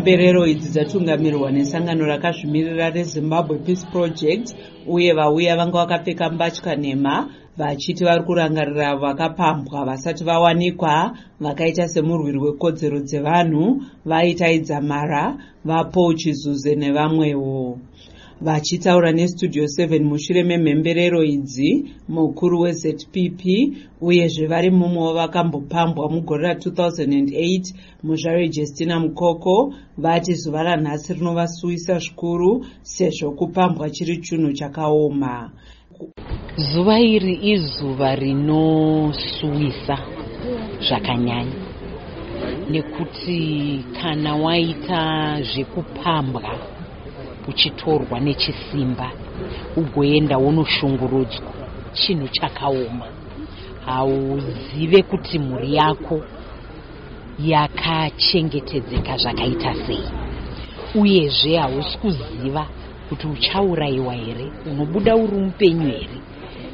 mhemberero idzi dzatungamirirwa nesangano rakazvimirira rezimbabwe peace project uye vauya vanga vakapfeka mbatya nhema vachiti vari kurangarira vakapambwa. Vasati vawanikwa vakaita semurwiri wekodzero dzevanhu vaitaidza mara vapaul chizuze nevamwewo vachitaura nestudio 7 mushure memhemberero idzi mukuru wezpp uyezve vari mumwe vakambopambwa mugore ra2008 muzvare justina mukoko vati zuva ranhasi rinovasuvisa zvikuru sezvo kupambwa chiri chinhu chakaoma. Zuva iri izuva rinosuwisa zvakanyanya. Nekuti kana waita zvekupambwa uchitorwa nechisimba ugoenda wonoshungurudzwa chinhu chakaoma. Hauzive kuti mhuri yako yakachengetedzeka zvakaita sei uyezve hausi kuziva kuti uchaurayiwa here unobuda uri mupenyu here.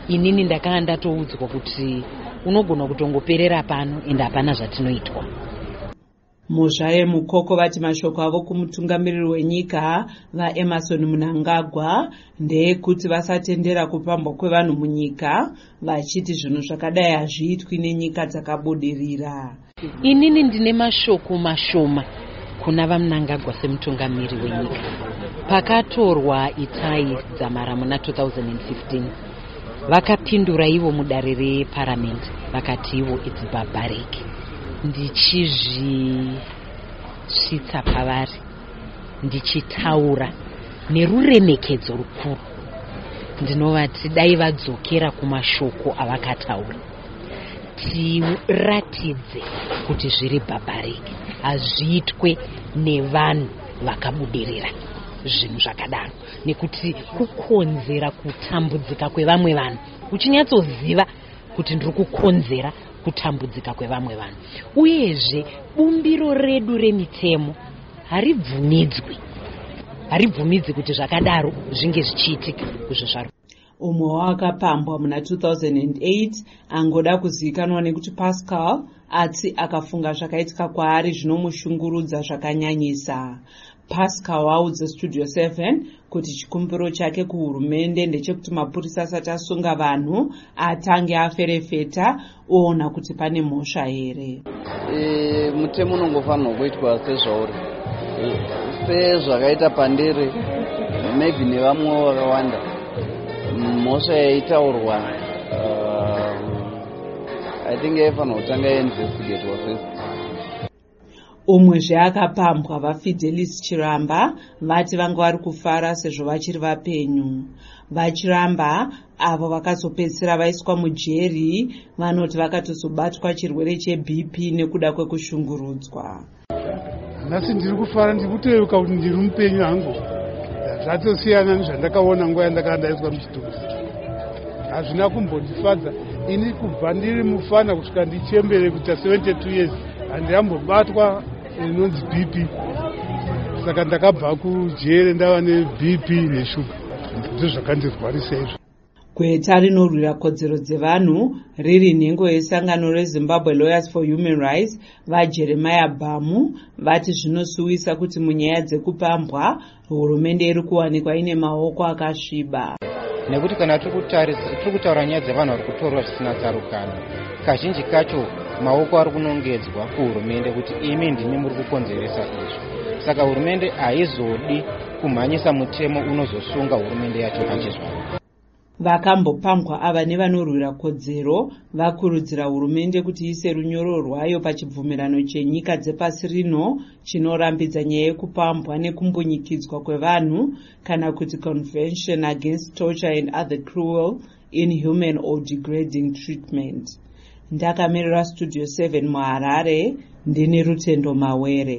Inini ndakanga ndatoudzwa kuti unogona kutongoperera pano ende hapana zvatinoitwa muzvare mukoko vati mashoko avo kumutungamiriri wenyika vaemarson munangagwa ndeyekuti vasatendera kupambwa kwevanhu munyika vachiti zvinhu zvakadai hazviitwi nenyika dzakabudirira. Inini ndine mashoko mashoma kuna vamunangagwa semutungamiriri wenyika. Pakatorwa itai dzamara muna 2015 vakapindura ivo mudare reparamende vakati ivo its barbaric ndichizvisvitsa pavari. Ndichitaura neruremekedzo rukuru. Ndinovati dai vadzokera kumashoko avakataura. Tiratidze kuti zviri barbaric hazviitwe nevanhu vakabudirira zvinhu zvakadaro. Nekuti kukonzera kutambudzika kwevamwe vanhu uchinyatsoziva kuti ndiri kukonzera kutambudzika kwevamwe vanhu. Uyezve bumbiro redu remitemo haribvumidzwi. Haribvumidzi kuti zvakadaro zvinge zvichiitika kuzvo zvaro. Umwe waakapambwa muna 2008 angoda kuzivikanwa nekuti pascal asi akafunga zvakaitika kwaari zvinomushungurudza zvakanyanyisa pascal waudza studio 7 kuti chikumbiro chake kuhurumende ndechekuti mapurisa asati asunga vanhu atange aferefeta oona kuti pane mhosva here. E, mutemo unongofanirwa kuitwa sezvauri. Sezvakaita pandere maybe nevamwewo vakawanda. Mhosva yaitaurwa uh, i think yaifanirwa kutanga yainvestigatwa first umwezve akapambwa vafidelis chiramba vati vanga vari kufara sezvo vachiri vapenyu. Vachiramba avo vakazopedzisira vaiswa mujeri vanoti vakatozobatwa chirwere chebp nekuda kwekushungurudzwa. Nhasi ndiri kufara ndiri kutoyeuka kuti ndiri mupenyu hangu. Zvatosiyana nezvandakaona nguva yandakanga ndaiswa muchitusi hazvina kumbondifadza ini kubva ndiri mufana kusvika ndichembere kuita 72 years handiyambobatwa inonzi bp saka ndakabva kujere ndava nebp neshuga. Ndo zvakandirwarisa izvo gweta rinorwira kodzero dzevanhu riri nhengo yesangano rezimbabwe lawyers for human rights vajeremiah bamu vati zvinosuwisa kuti munyaya dzekupambwa hurumende iri kuwanikwa ine maoko akasviba. Nekuti kana tiri kutaura nyaya dzevanhu vari kutorwa zvisina tsarukano kazhinji kacho maoko ari kunongedzwa kuhurumende kuti imi ndimi muri kukonzeresa izvo. Saka hurumende haizodi kumhanyisa mutemo unozosunga hurumende yacho pachizvaro vakambopambwa ava nevanorwira kodzero vakurudzira hurumende kuti iise runyoro rwayo pachibvumirano chenyika dzepasi rino chinorambidza nyaya yekupambwa nekumbunyikidzwa kwevanhu kana kuti convention against torture and other cruel inhuman or degrading treatment ndakamirira studio 7 muharare ndine rutendo mawere